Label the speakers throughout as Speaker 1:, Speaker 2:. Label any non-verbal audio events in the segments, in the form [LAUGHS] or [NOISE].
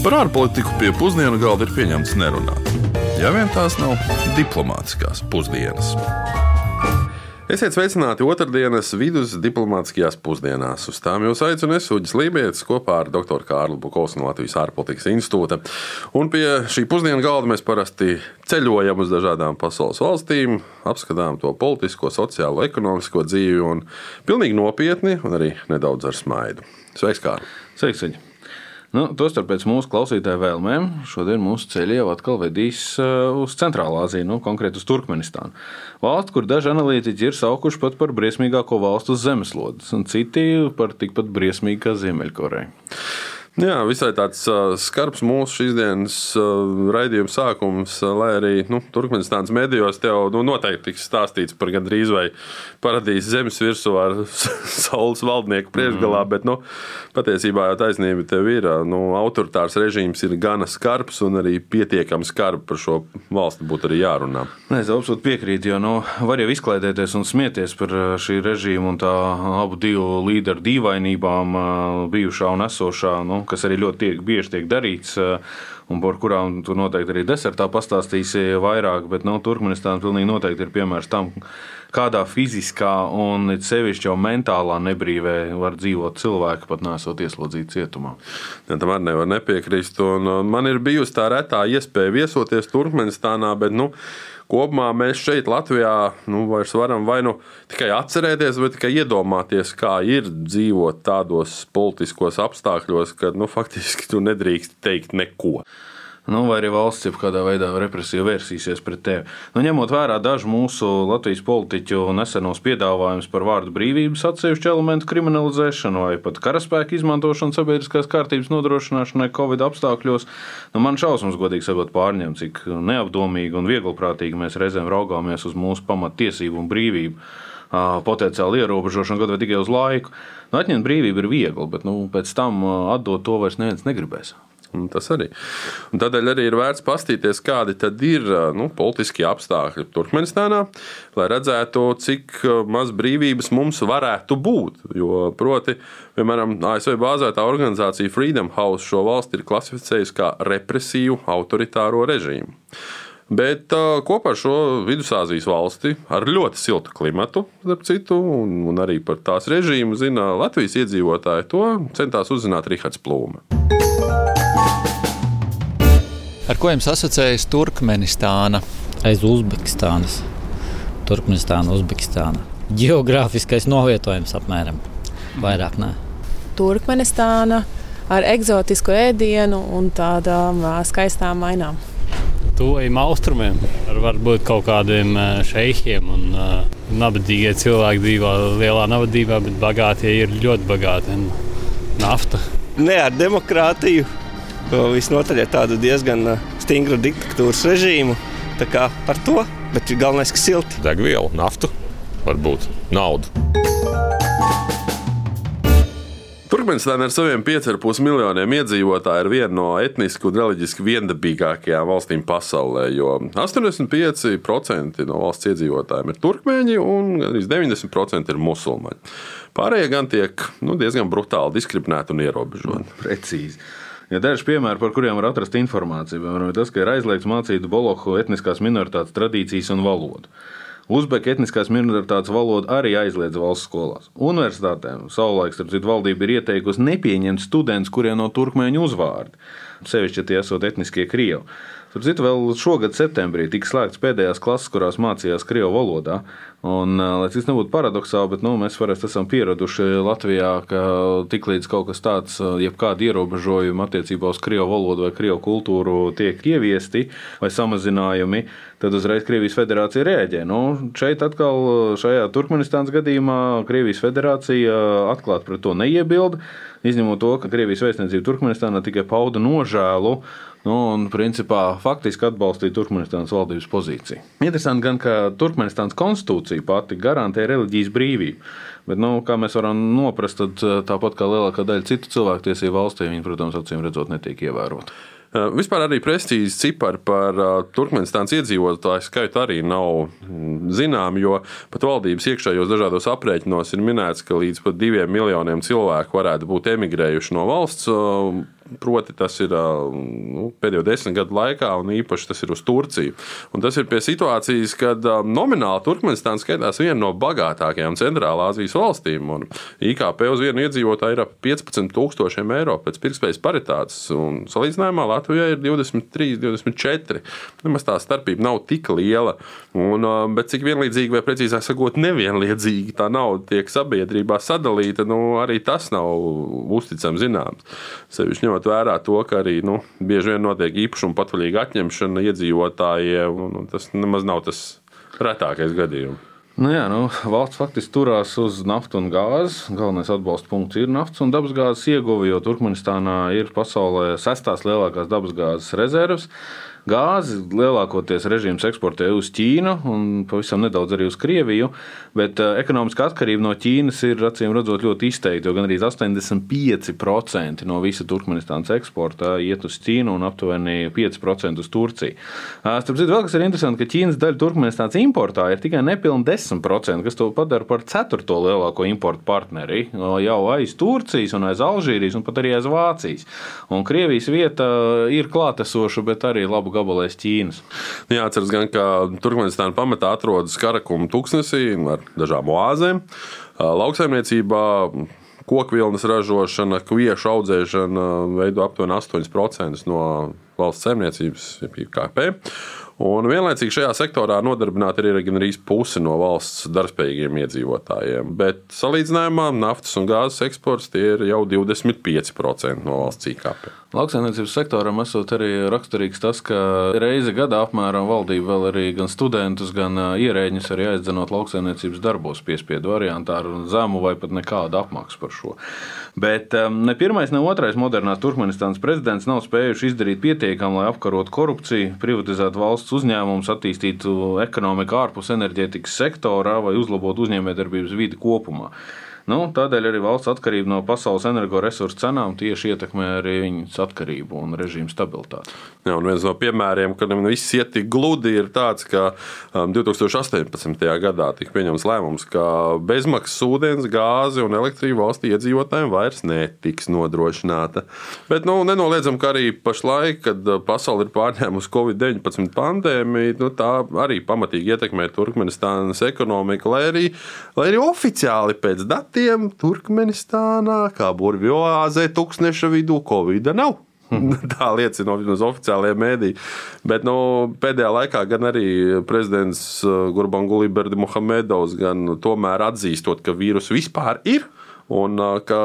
Speaker 1: Par ārpolitiku pie pusdienu galda ir pieņemts nerunāt. Ja vien tās nav diplomātiskās pusdienas. Esiet sveicināti otrdienas vidus diplomātiskajās pusdienās. Uz tām jūs aicinu es, Uģis Lībijams, kopā ar dr. Kārlu Bukovsu no Latvijas ārpolitikas institūta. Un pie šī pusdienu galda mēs parasti ceļojam uz dažādām pasaules valstīm, apskatām to politisko, sociālo, ekonomisko dzīvi un pilnīgi nopietni un arī nedaudz ar smaidu. Sveiks, Kārl!
Speaker 2: Sveiks! Viņu. Nu, Tostarp pēc mūsu klausītāju vēlmēm, šodien mūsu ceļi jau atkal vedīs uh, uz Centrālā Aziju, nu, konkrēti uz Turkmenistānu. Valsts, kur daži analītiķi ir saukuši pat par briesmīgāko valstu uz zemeslodes, un citi par tikpat briesmīgu kā Ziemeļkoreja.
Speaker 1: Jā, visai tāds uh, skarbs mūsu šīs dienas uh, raidījuma sākums, uh, lai arī nu, Turkmenistānas medijos tev nu, noteikti tiks stāstīts par gandrīz vai paradīzes zemes virsū ar [LAUGHS] saules valdnieku priekšgalā, mm. bet nu, patiesībā jau taisnība tev ir. Nu, autoritārs režīms ir gana skarbs un arī pietiekami skarbs par šo valsti būtu arī jārunā.
Speaker 2: Nē, es absolūti piekrītu, jo nu, var jau izklaidēties un smieties par šī režīma un tā abu divu līderu dīvainībām, bijušā un esošā. Nu, kas arī ļoti tiek, bieži tiek darīts. Un par kurām tu noteikti arī desertā pastāstīsi vairāk, bet nu, Turkmenistāna pilnīgi noteikti ir piemērs tam, kādā fiziskā un sevišķi jau mentālā nebrīvē var dzīvot cilvēki, pat nesot ieslodzīti cietumā.
Speaker 1: Ja, tam arī nevar nepiekrist. Un man ir bijusi tā retā iespēja viesoties Turkmenistānā, bet nu, kopumā mēs šeit, Latvijā, nu, varam vai nu tikai atcerēties, vai tikai iedomāties, kā ir dzīvot tādos politiskos apstākļos, kad nu, faktiski tu nedrīkst teikt neko
Speaker 2: nu, vai arī valsts jau kādā veidā represīvi vērsīsies pret tevi. Nu, ņemot vērā dažu mūsu Latvijas politiķu nesenos piedāvājumus par vārdu brīvības atsevišķu elementu kriminalizēšanu vai pat karaspēku izmantošanu sabiedriskās kārtības nodrošināšanai Covid apstākļos, nu, man šausmas godīgi sakot pārņem, cik neapdomīgi un vieglprātīgi mēs reizēm raugāmies uz mūsu pamatiesību un brīvību potenciāli ierobežošanu, gadu vai tikai uz laiku. Nu, atņemt brīvību ir viegli, bet nu, pēc tam atdot to vairs neviens negribēs.
Speaker 1: Un tas arī. Un tādēļ arī ir vērts paskatīties, kādi ir nu, politiskie apstākļi Turkmenistānā, lai redzētu, cik maz brīvības mums varētu būt. Jo, proti, piemēram, ASV bāzētā organizācija Freedom House šo valsti ir klasificējusi kā represīvu autoritāro režīmu. Bet kopā ar šo Vidusāzijas valsti ar ļoti siltu klimatu, citu, un, un arī par tās režīmu zina Latvijas iedzīvotāji. To centās uzzināt Rihards Plūme.
Speaker 3: Ar ko jums asociējas Turkmenistāna?
Speaker 4: Aiz Uzbekistānas. Turkmenistāna, Uzbekistāna. Geogrāfiskais novietojums apmēram. Vairāk nē.
Speaker 5: Turkmenistāna ar eksotisku ēdienu un tādām skaistām mainām.
Speaker 6: Tuvajiem austrumiem ar varbūt kaut kādiem šeihiem un uh, nabadzīgie cilvēki dzīvo lielā nabadzībā, bet bagātie ir ļoti bagāti. Nafta.
Speaker 7: Ne ar demokrātiju, visnotaļ ar tādu diezgan uh, stingru diktatūras režīmu. Tā kā ar to, bet galvenais, ka silti.
Speaker 8: Degvielu, naftu, varbūt naudu.
Speaker 1: Turkmenistāna ar saviem 5,5 miljoniem iedzīvotāju ir viena no etniski un reliģiski viendabīgākajām valstīm pasaulē, jo 85% no valsts iedzīvotājiem ir turkmeņi un arī 90% ir musulmaņi. Pārējie gan tiek nu, diezgan brutāli diskriminēti un ierobežoti.
Speaker 2: Precīzi. Ja daži piemēri, par kuriem var atrast informāciju, piemēram, tas, ka ir aizliegts mācīt bolohu etniskās minoritātes tradīcijas un valodu. Uzbeku etniskās minoritātes valodu arī aizliedz valsts skolās. Universitātēm savulaik, starp citu, valdība ir ieteikusi nepieņemt studentus, kuriem no turkmeņu uzvārdi, sevišķi tie esot etniskie krievi. Tur citu vēl šogad septembrī tika slēgts pēdējās klases, kurās mācījās krievu valodā. Un, lai tas nebūtu paradoxāli, bet nu, mēs parasti esam pieraduši Latvijā, ka tiklīdz kaut kas tāds, jebkāda ierobežojuma attiecībā uz krievu valodu vai krievu kultūru tiek ieviesti vai samazinājumi, tad uzreiz Krievijas federācija reaģē. Nu, šeit atkal, šajā Turkmenistānas gadījumā, Krievijas federācija atklāti pret to neiebilda, izņemot to, ka Krievijas vēstniecība Turkmenistānā tikai pauda nožēlu Nu, un, principā, faktiski atbalstīja Turkmenistānas valdības pozīciju. Interesanti gan, ka Turkmenistānas konstitūcija pati garantē reliģijas brīvību. Bet, nu, kā mēs varam noprast, tad tāpat kā lielākā daļa citu cilvēktiesību valstī, viņi, protams, acīm redzot, netiek ievēroti.
Speaker 1: Vispār arī precīzi cipari par Turkmenistānas iedzīvotāju skaitu arī nav mm, zināmi, jo pat valdības iekšējos dažādos aprēķinos ir minēts, ka līdz pat diviem miljoniem cilvēku varētu būt emigrējuši no valsts proti tas ir nu, pēdējo desmit gadu laikā, un īpaši tas ir uz Turciju. Un tas ir pie situācijas, kad nomināli Turkmenistāna skaitās viena no bagātākajām centrālā Azijas valstīm, IKP uz vienu iedzīvotāju ir ap 15,000 eiro pēc pirktspējas paritātes, un salīdzinājumā Latvijā ir 23, 24. Nemaz tā starpība nav tik liela, un, bet cik vienlīdzīgi, vai precīzāk sakot, nevienlīdzīgi tā nauda tiek sabiedrībā sadalīta, nu, arī tas nav uzticams zināms. Sevišķi ņemot vērā to, ka arī nu, bieži vien notiek īpašuma patvaļīga atņemšana iedzīvotājiem, un tas nemaz nav tas retākais gadījums.
Speaker 2: Nu jā, nu, valsts faktiski turās uz naftu un gāzi. Galvenais atbalsta punkts ir naftas un dabasgāzes ieguve, jo Turkmenistānā ir pasaulē sestās lielākās dabasgāzes rezerves. Gāzi lielākoties režīms eksportē uz Ķīnu un pavisam nedaudz arī uz Krieviju, bet uh, ekonomiskā atkarība no Ķīnas ir acīm redzot ļoti izteikta, jo gandrīz 85% no visa Turkmenistānas eksporta iet uz Ķīnu un aptuveni 5% uz Turciju. Uh, starp citu, vēl kas ir interesanti, ka Ķīnas daļa Turkmenistānas importā ir tikai nepilni 10%, kas to padara par ceturto lielāko importu partneri jau aiz Turcijas aiz Alžīrijas un pat arī aiz Vācijas. Un Krievijas vieta ir klātesoša, bet arī labu labu gabalu aiz Ķīnas.
Speaker 1: Nu, jāatcerās gan, ka Turkmenistāna pamatā atrodas Karakuma tuksnesī ar dažām oāzēm. Lauksaimniecībā kokvilnas ražošana, kviešu audzēšana veido aptuveni 8% no valsts saimniecības, IKP. Un vienlaicīgi šajā sektorā nodarbināti ir gan arī puse no valsts darbspējīgiem iedzīvotājiem. Bet salīdzinājumā naftas un gāzes eksports ir jau 25% no valsts IKP.
Speaker 2: Lauksaimniecības sektoram esot arī raksturīgs tas, ka reizi gadā apmēram valdība vēl arī gan studentus, gan ierēģņus arī aizdzenot lauksaimniecības darbos piespiedu variantā ar zemu vai pat nekādu apmaksu par šo. Bet ne pirmais, ne otrais modernās Turkmenistānas prezidents nav spējuši izdarīt pietiekami, lai apkarotu korupciju, privatizētu valsts uzņēmumus, attīstītu ekonomiku ārpus enerģētikas sektorā vai uzlabotu uzņēmējdarbības vidi kopumā. Nu, tādēļ arī valsts atkarība no pasaules energoresursu cenām tieši ietekmē arī viņas atkarību un režīmu stabilitāti.
Speaker 1: Jā, un viens no piemēriem, kad viss iet tik gludi, ir tāds, ka 2018. Um, gadā tika pieņemts lēmums, ka bezmaksas ūdens, gāzi un elektrība valstī iedzīvotājiem vairs netiks nodrošināta. Bet nu, nenoliedzam, ka arī pašlaik, kad uh, pasaule ir pārņēmusi Covid-19 pandēmiju, nu, tā arī pamatīgi ietekmē Turkmenistānas ekonomiku, lai arī, lai arī oficiāli pēc datiem datiem Turkmenistānā, kā burvju oāzē, tūkstneša vidū Covid nav. [LAUGHS] Tā liecina no oficiālajiem mēdījiem. Bet nu, pēdējā laikā gan arī prezidents uh, Gurbanguli Berdi Mohamedovs tomēr atzīstot, ka vīrus vispār ir un ka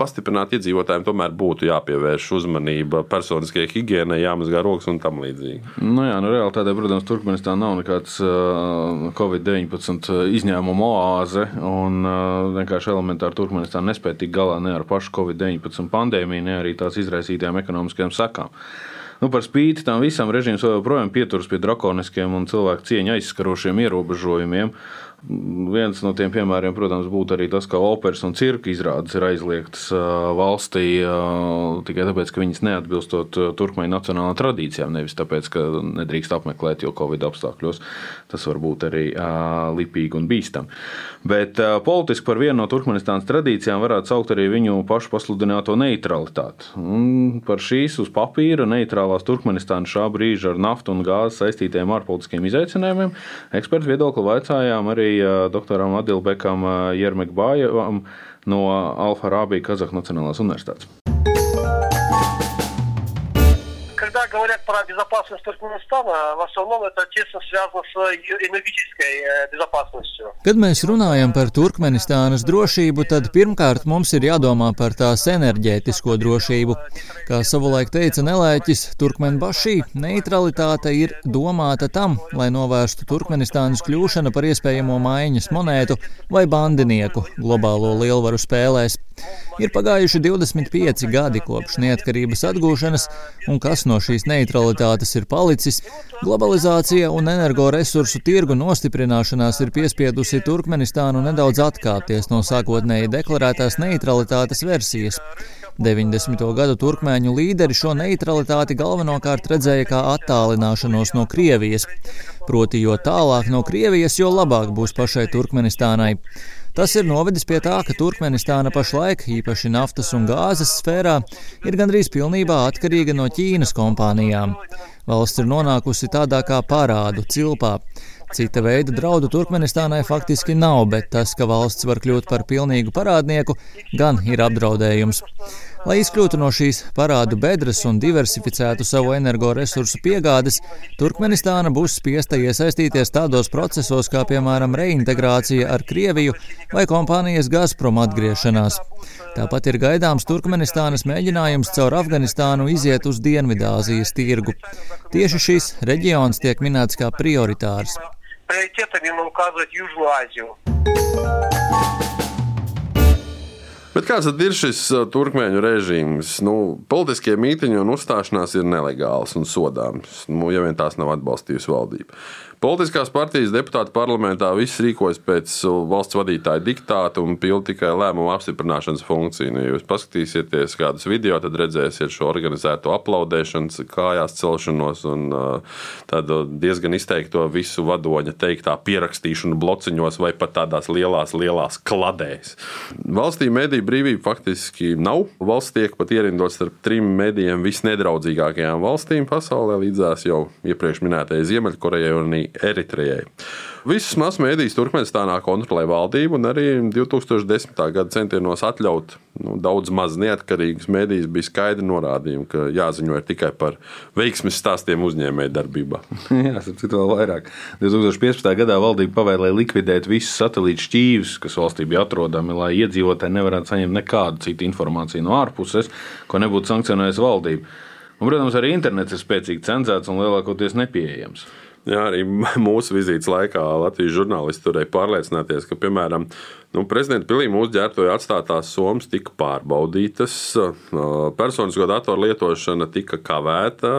Speaker 1: pastiprināt iedzīvotājiem tomēr būtu jāpievērš uzmanība personiskajai higiēnai, jāmazgā rokas un tam līdzīgi.
Speaker 2: Nu jā, nu realitātē, protams, Turkmenistāna nav nekāds Covid-19 izņēmuma oāze, un vienkārši elementāri Turkmenistāna nespēja tikt galā ne ar pašu Covid-19 pandēmiju, ne arī tās izraisītajām ekonomiskajām sakām. Nu, par spīti tam visam režīms joprojām pieturas pie drakoniskiem un cilvēku cieņu aizskarošiem ierobežojumiem. Viens no tiem piemēriem, protams, būtu arī tas, ka operas un cirka izrādes ir aizliegtas valstī tikai tāpēc, ka viņas neatbilstot turkmeņu nacionālajām tradīcijām, nevis tāpēc, ka nedrīkst apmeklēt, jo Covid apstākļos tas var būt arī lipīgi un bīstami. Bet politiski par vienu no Turkmenistānas tradīcijām varētu saukt arī viņu pašu pasludināto neutralitāti. Un par šīs uz papīra neitrālās Turkmenistānas šā brīža ar naftu un gāzi saistītiem ārpolitiskiem izaicinājumiem ekspertu viedokli vaicājām arī arī doktoram Adilbekam Jermekbājevam no Alfa Rābija Kazahstānas Nacionālās Universitātes.
Speaker 9: говорят про безопасность Туркменистана, в основном это тесно связано с энергетической э, безопасностью.
Speaker 3: Kad mēs runājam par Turkmenistānas drošību, tad pirmkārt mums ir jādomā par tās enerģētisko drošību. Kā savulaik teica Nelēķis, Turkmenbašī neutralitāte ir domāta tam, lai novērstu Turkmenistānas kļūšanu par iespējamo maiņas monētu vai bandinieku globālo lielvaru spēlēs. Ir pagājuši 25 gadi kopš neatkarības atgūšanas, un kas no šīs neutralitātes ir palicis, globalizācija un energoresursu tirgu nostiprināšanās ir piespiedusi Turkmenistānu nedaudz atkāpties no sākotnēji deklarētās neutralitātes versijas. 90. gadu turkmēņu līderi šo neutralitāti galvenokārt redzēja kā attālināšanos no Krievijas. Proti, jo tālāk no Krievijas, jo labāk būs pašai Turkmenistānai. Tas ir novedis pie tā, ka Turkmenistāna pašlaik, īpaši naftas un gāzes sfērā, ir gandrīz pilnībā atkarīga no Ķīnas kompānijām. Valsts ir nonākusi tādā kā parādu cilpā. Cita veida draudu Turkmenistānai faktiski nav, bet tas, ka valsts var kļūt par pilnīgu parādnieku, gan ir apdraudējums. Lai izkļūtu no šīs parādu bedres un diversificētu savu energoresursu piegādes, Turkmenistāna būs spiesta iesaistīties tādos procesos kā, piemēram, reintegrācija ar Krieviju vai kompānijas Gazprom atgriešanās. Tāpat ir gaidāms Turkmenistānas mēģinājums caur Afganistānu iziet uz Dienvidāzijas tirgu. Tieši šis reģions tiek minēts kā prioritārs.
Speaker 9: Prioritātiem ir ukazot Južlāziju.
Speaker 1: Bet kāds ir šis turkmeņu režīms? Nu, politiskie mītiņi un uzstāšanās ir nelegāls un sodāms, nu, ja vien tās nav atbalstījusi valdība. Politiskās partijas deputāti parlamentā viss rīkojas pēc valsts vadītāja diktāta un pilda tikai lēmumu apstiprināšanas funkciju. Nu, ja jūs paskatīsieties kādus video, tad redzēsiet šo organizēto aplaudēšanas, kājās celšanos un tādu diezgan izteikto visu vadoņa teiktā pierakstīšanu blociņos vai pat tādās lielās, lielās kladēs. Valstī mediju brīvība faktiski nav. Valsts tiek pat ierindot starp trim medijiem visnedraudzīgākajām valstīm pasaulē, līdzās jau iepriekš minētajai Ziemeļkorejai un Eritrejai. Visas masu mēdīs Turkmenistānā kontrolē valdību, un arī 2010. gada centienos atļaut nu, daudz maz neatkarīgas mēdīs bija skaidri norādījumi, ka jāziņo tikai par veiksmes stāstiem uzņēmējdarbībā. [LAUGHS]
Speaker 2: Jā, ir vēl vairāk. 2015. gadā valdība pavēlēja likvidēt visus satelītu šķīvus, kas valstī bija atrodami, lai iedzīvotāji nevarētu saņemt nekādu citu informāciju no ārpuses, ko nebūtu sankcionējusi valdība. Un, protams, arī internets ir spēcīgi cenzēts un lielākoties nepieejams.
Speaker 1: Jā, arī mūsu vizītes laikā Latvijas žurnālisti turēja pārliecināties, ka, piemēram, Nu, prezidenta pilī mūsu ģērbtoja atstātās somas tika pārbaudītas, personisko datoru lietošana tika kavēta,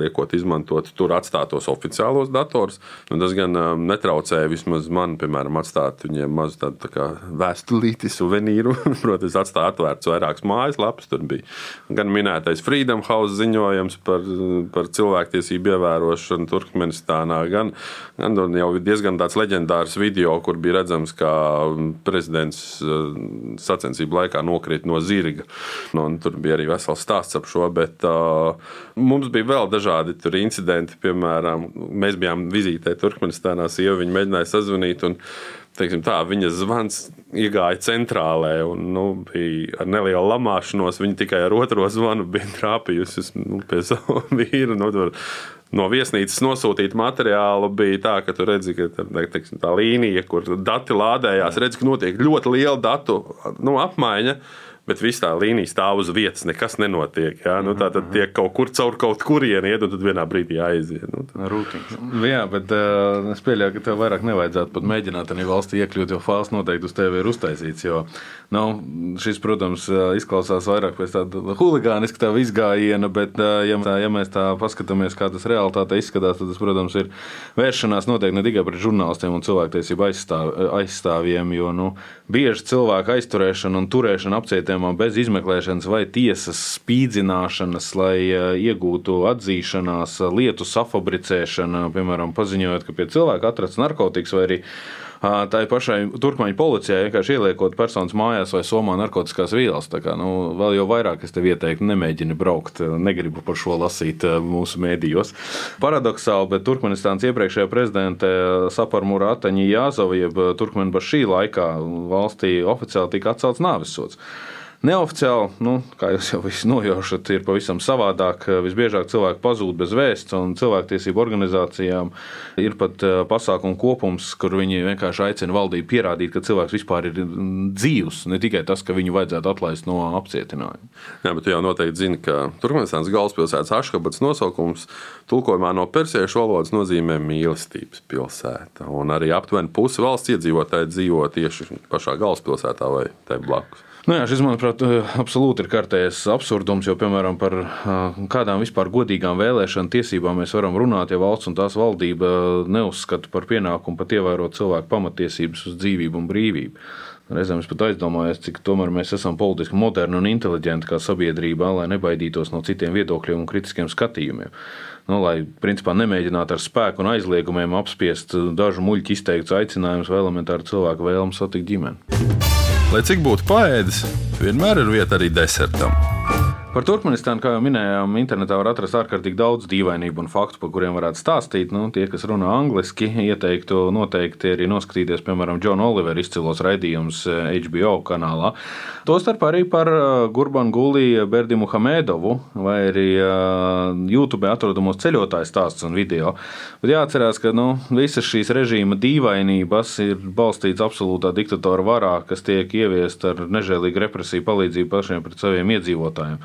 Speaker 1: liekot izmantot tur atstātos oficiālos dators. Nu, tas gan netraucēja vismaz man, piemēram, atstāt viņiem mazu tādu tā kā vēstulīti, suvenīru. [LAUGHS] Protams, atstāja atvērts vairākas mājaslapas. Tur bija gan minētais Freedom House ziņojums par, par cilvēktiesību ievērošanu Turkmenistānā, gan, gan jau diezgan tāds leģendārs video, kur bija redzams, kā prezidents eh, sacensību laikā nokrita no zirga. Nu, tur bija arī vesels stāsts ap šo, bet uh, mums bija vēl dažādi incidenti. Piemēram, mēs bijām vizītē Turkmenistānā, sieva viņa mēģināja sazvanīt. Teiksim, tā, viņa zvans iegāja centrālē un nu, bija ar nelielu lamāšanos. Viņa tikai ar otro zvanu bija trāpījusi nu, pie sava vīra. Nu, tur, no viesnīcas nosūtīta materiālu bija tā, ka tu redzi, ka teiksim, tā līnija, kur dati lādējās, redz, ka notiek ļoti liela datu nu, apmaiņa bet viss tā līnija stāv uz vietas, nekas nenotiek. Jā, nu, tā tad tiek kaut kur caur kaut kurieni iet, un tad vienā brīdī jāiziet. Nu,
Speaker 2: Rūtīgi. Jā, bet uh, es pieļauju, ka tev vairāk nevajadzētu pat mēģināt arī valstī iekļūt, jo fāls noteikti uz tevi ir uztaisīts. Jo, nu, šis, protams, izklausās vairāk pēc tāda huligāniska tā izgājiena, bet, uh, ja, tā, ja mēs tā paskatāmies, kā tas realitāte izskatās, tad tas, protams, ir vēršanās noteikti ne tikai pret žurnālistiem un cilvēktiesību aizstāv, aizstāvjiem, jo nu, bieži cilvēku aizturēšana un turēšana apcietē jautājumā bez izmeklēšanas vai tiesas spīdzināšanas, lai eh, iegūtu atzīšanās, lietu safabricēšana, piemēram, paziņojot, ka pie cilvēka atrasts narkotikas vai arī tā pašai turkmeņu policijai vienkārši ieliekot personas mājās vai somā narkotikas vielas. Tā kā, nu, vēl jau vairāk es tev ieteiktu, nemēģini braukt, negribu par šo lasīt mūsu mēdījos. Paradoxāli, bet Turkmenistāns iepriekšējā prezidente Saparmūra Ataņa Jāzova, jeb Turkmenbašī laikā valstī oficiāli tika atcelts nāvisots. Neoficiāli, nu, kā jūs jau visi nojaušat, ir pavisam savādāk. Visbiežāk cilvēki pazūd bez vēsts, un cilvēktiesību organizācijām ir pat eh, pasākumu kopums, kur viņi vienkārši aicina valdību pierādīt, ka cilvēks vispār ir mm, dzīvs, ne tikai tas, ka viņu vajadzētu atlaist no apcietinājuma.
Speaker 1: Jā, bet jūs jau noteikti zināt, ka Turkmenistānas galvaspilsētas Aškabats nosaukums tulkojumā no persiešu valodas nozīmē mīlestības pilsēta, un arī aptuveni pusi valsts iedzīvotāji dzīvo tieši pašā galvaspilsētā vai tai blakus.
Speaker 2: Nu jā, šis, manuprāt, absolūti ir kārtējs absurdums, jo, piemēram, par kādām vispār godīgām vēlēšanu tiesībām mēs varam runāt, ja valsts un tās valdība neuzskata par pienākumu pat ievērot cilvēku pamatiesības uz dzīvību un brīvību. Reizēm es pat aizdomājos, cik tomēr mēs esam politiski moderni un inteliģenti kā sabiedrība, lai nebaidītos no citiem viedokļiem un kritiskiem skatījumiem. Nu, lai principā nemēģinātu ar spēku un aizliegumiem apspiest dažu muļķu izteikts aicinājumus vai elementāru cilvēku vēlmu satikt ģimeni.
Speaker 1: Lai cik būtu paēdis, vienmēr ir vieta arī desertam.
Speaker 2: Par Turkmenistānu, kā jau minējām, internetā var atrast ārkārtīgi daudz dīvainību un faktu, par kuriem varētu stāstīt. Nu, tie, kas runā angliski, ieteiktu noteikti arī noskatīties, piemēram, Džona Olivera izcilos raidījumus HBO eh, kanālā. Tostarp arī par eh, Gurbanu Guliju Berdi Muhamedovu vai arī eh, YouTube atrodamos ceļotāju stāstus un video. Bet jāatcerās, ka nu, visas šīs režīma dīvainības ir balstītas absolūtā diktatora varā, kas tiek ieviesta ar nežēlīgu represiju palīdzību pašiem pret saviem iedzīvotājiem.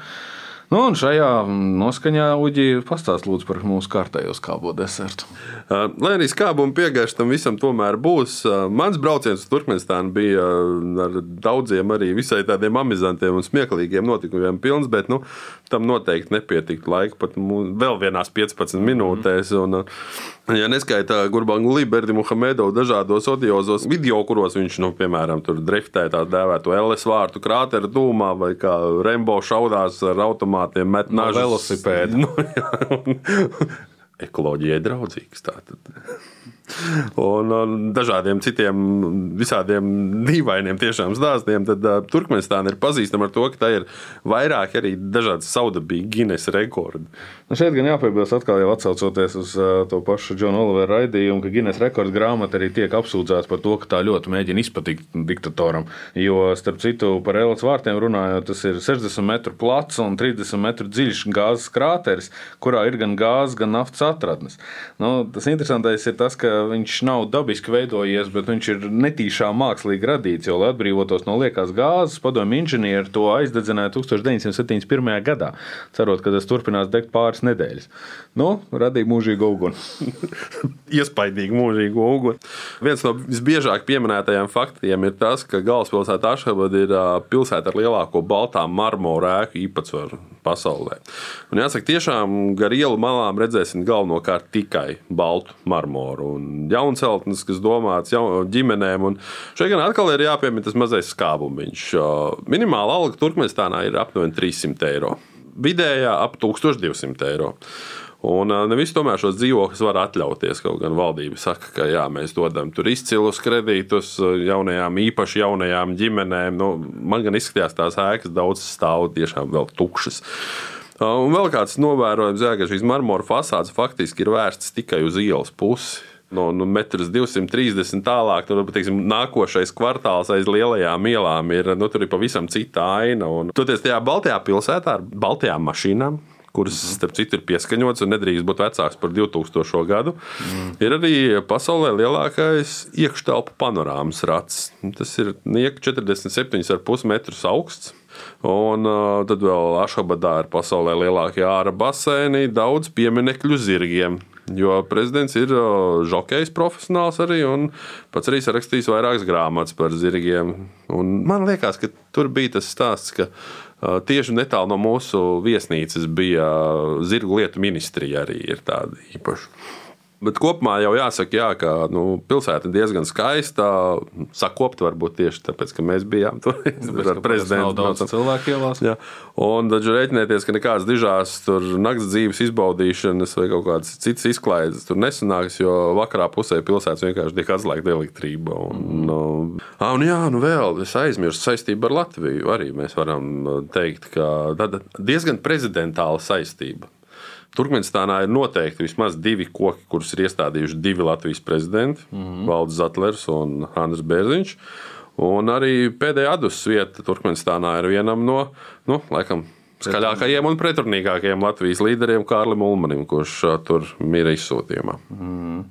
Speaker 2: Nu, un šajā noskaņā Uģi pastāst lūdzu par mūsu kārtējo skābo desertu.
Speaker 1: Lai arī skābuma piegājuši tam visam tomēr būs, mans brauciens uz Turkmenistānu bija ar daudziem arī visai tādiem amizantiem un smieklīgiem notikumiem pilns, bet nu, tam noteikti nepietiktu laika pat vēl vienās 15 minūtēs. Un, Ja neskaitā Gurbānu Liberti Muhamedovu dažādos odiozos video, kuros viņš, nu, piemēram, tur driftē tā dēvēto LS vārtu krāteru dūmā, vai kā Rembo šaudās ar automātiem, met
Speaker 2: No
Speaker 1: nažus.
Speaker 2: velosipēda. [LAUGHS]
Speaker 1: Nu, jā. [LAUGHS] Ekoloģijai draudzīgs. Tātad. Un, un dažādiem citiem visādiem dīvainiem tiešām stāstiem. Tad uh, Turkmenistāna ir pazīstama ar to, ka tā ir vairāk arī dažādas saudabīgi Guinness rekordi.
Speaker 2: Nu šeit gan jāpiebilst, atkal jau atcaucoties uz uh, to pašu Džona Olivera raidījumu, ka Guinness rekords grāmata arī tiek apsūdzēta par to, ka tā ļoti mēģina izpatikt diktatoram. Jo, starp citu, par Elas vārtiem runājot, tas ir 60 metru plats un 30 metru dziļš gāzes krāteris, kurā ir gan gāzes, gan naftas atradnes. Nu, tas interesantais ir tas, ka viņš nav dabiski veidojies, bet viņš ir netīšām mākslīgi radīts. Jo, lai atbrīvotos no liekās gāzes, padomju inženieri to aizdedzināja 1971. gadā, cerot, ka tas turpinās degt pāris nedēļas. Nu, radīja mūžīgu uguni. [LAUGHS]
Speaker 1: Iespaidīgi mūžīgu uguni. Viens no visbiežāk pieminētajiem faktiem ir tas, ka galvaspilsēta Ašhabad ir pilsēta ar lielāko baltā marmora ēku īpatsvaru pasaulē. Un jāsaka, tiešām gar ielu malām redzēsim galvenokārt tikai baltu marmoru un jaunceltnes, kas domāts jau ģimenēm. Un šeit gan atkal ir jāpiemina tas mazais skābumiņš. Minimāla alga Turkmenistānā ir aptuveni 300 eiro. Vidējā ap 1200 eiro. Un nevis tomēr šos dzīvokļus var atļauties. Kaut gan valdība saka, ka jā, mēs dodam tur izcilus kredītus jaunajām, īpaši jaunajām ģimenēm. Nu, man gan izskatījās, tās ēkas daudz stāv tiešām vēl tukšas. Un vēl kāds novērojums, jā, ka šīs marmora fasādes faktiski ir vērstas tikai uz ielas pusi. No nu, 1,230 m tālāk, tur teiksim, nākošais kvartāls aiz lielajām ielām ir, nu, tur ir pavisam cita aina. Un, toties tajā Baltijā pilsētā ar baltajām mašīnām, kuras, starp citu, ir pieskaņotas un nedrīkst būt vecākas par 2000. gadu, mm. ir arī pasaulē lielākais iekštelpu panorāmas rats. Tas ir nieka 47,5 metrus augsts. Un tad vēl Ašabadā ir pasaulē lielākie ārā baseini, daudz pieminekļu zirgiem. Jo prezidents ir žokejs profesionāls arī un pats arī sarakstījis vairākas grāmatas par zirgiem. Un man liekas, ka tur bija tas stāsts, ka tieši netālu no mūsu viesnīcas bija zirgu lietu ministrija arī ir tāda īpaša. Bet kopumā jau jāsaka, jā, ka nu, pilsēta ir diezgan skaista. Sakopta varbūt tieši tāpēc, ka mēs bijām tur ar prezidentu.
Speaker 2: Nav daudz cilvēku ielās.
Speaker 1: Jā. Un tad rēķinieties, ka nekādas dižās tur naktas dzīves izbaudīšanas vai kaut kādas citas izklaides tur nesanāks, jo vakarā pusē pilsētas vienkārši tiek atslēgta elektrība. Un, mm. nu, ah, un jā, nu vēl es aizmirsu saistību ar Latviju. Arī mēs varam teikt, ka tāda diezgan prezidentāla saistība. Turkmenistānā ir noteikti vismaz divi koki, kurus ir iestādījuši divi Latvijas prezidenti, mm -hmm. Valdis Zetlers un Andris Bērziņš. Un arī pēdējā adus vieta Turkmenistānā ir vienam no, nu, laikam, skaļākajiem un pretrunīgākajiem Latvijas līderiem, Kārlim Ulmanim, kurš ā, tur mira izsūtījumā.
Speaker 2: Mm.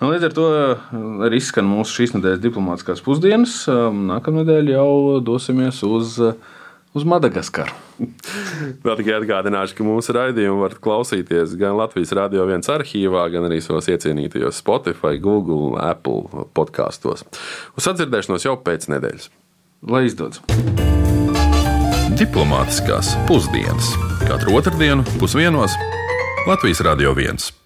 Speaker 2: Nu, līdz ar to arī izskan mūsu šīs nedēļas diplomātiskās pusdienas. Nākamnedēļ jau dosimies uz, uz Madagaskaru.
Speaker 1: Vēl tikai atgādināšu, ka mūsu raidījumu var klausīties gan Latvijas Rādio 1 arhīvā, gan arī savos iecienītajos Spotify, Google, Apple podkastos. Uz sadzirdēšanos jau pēc nedēļas.
Speaker 2: Lai izdodas!
Speaker 10: Diplomātiskās pusdienas katru otrdienu pusdienos Latvijas Rādio 1.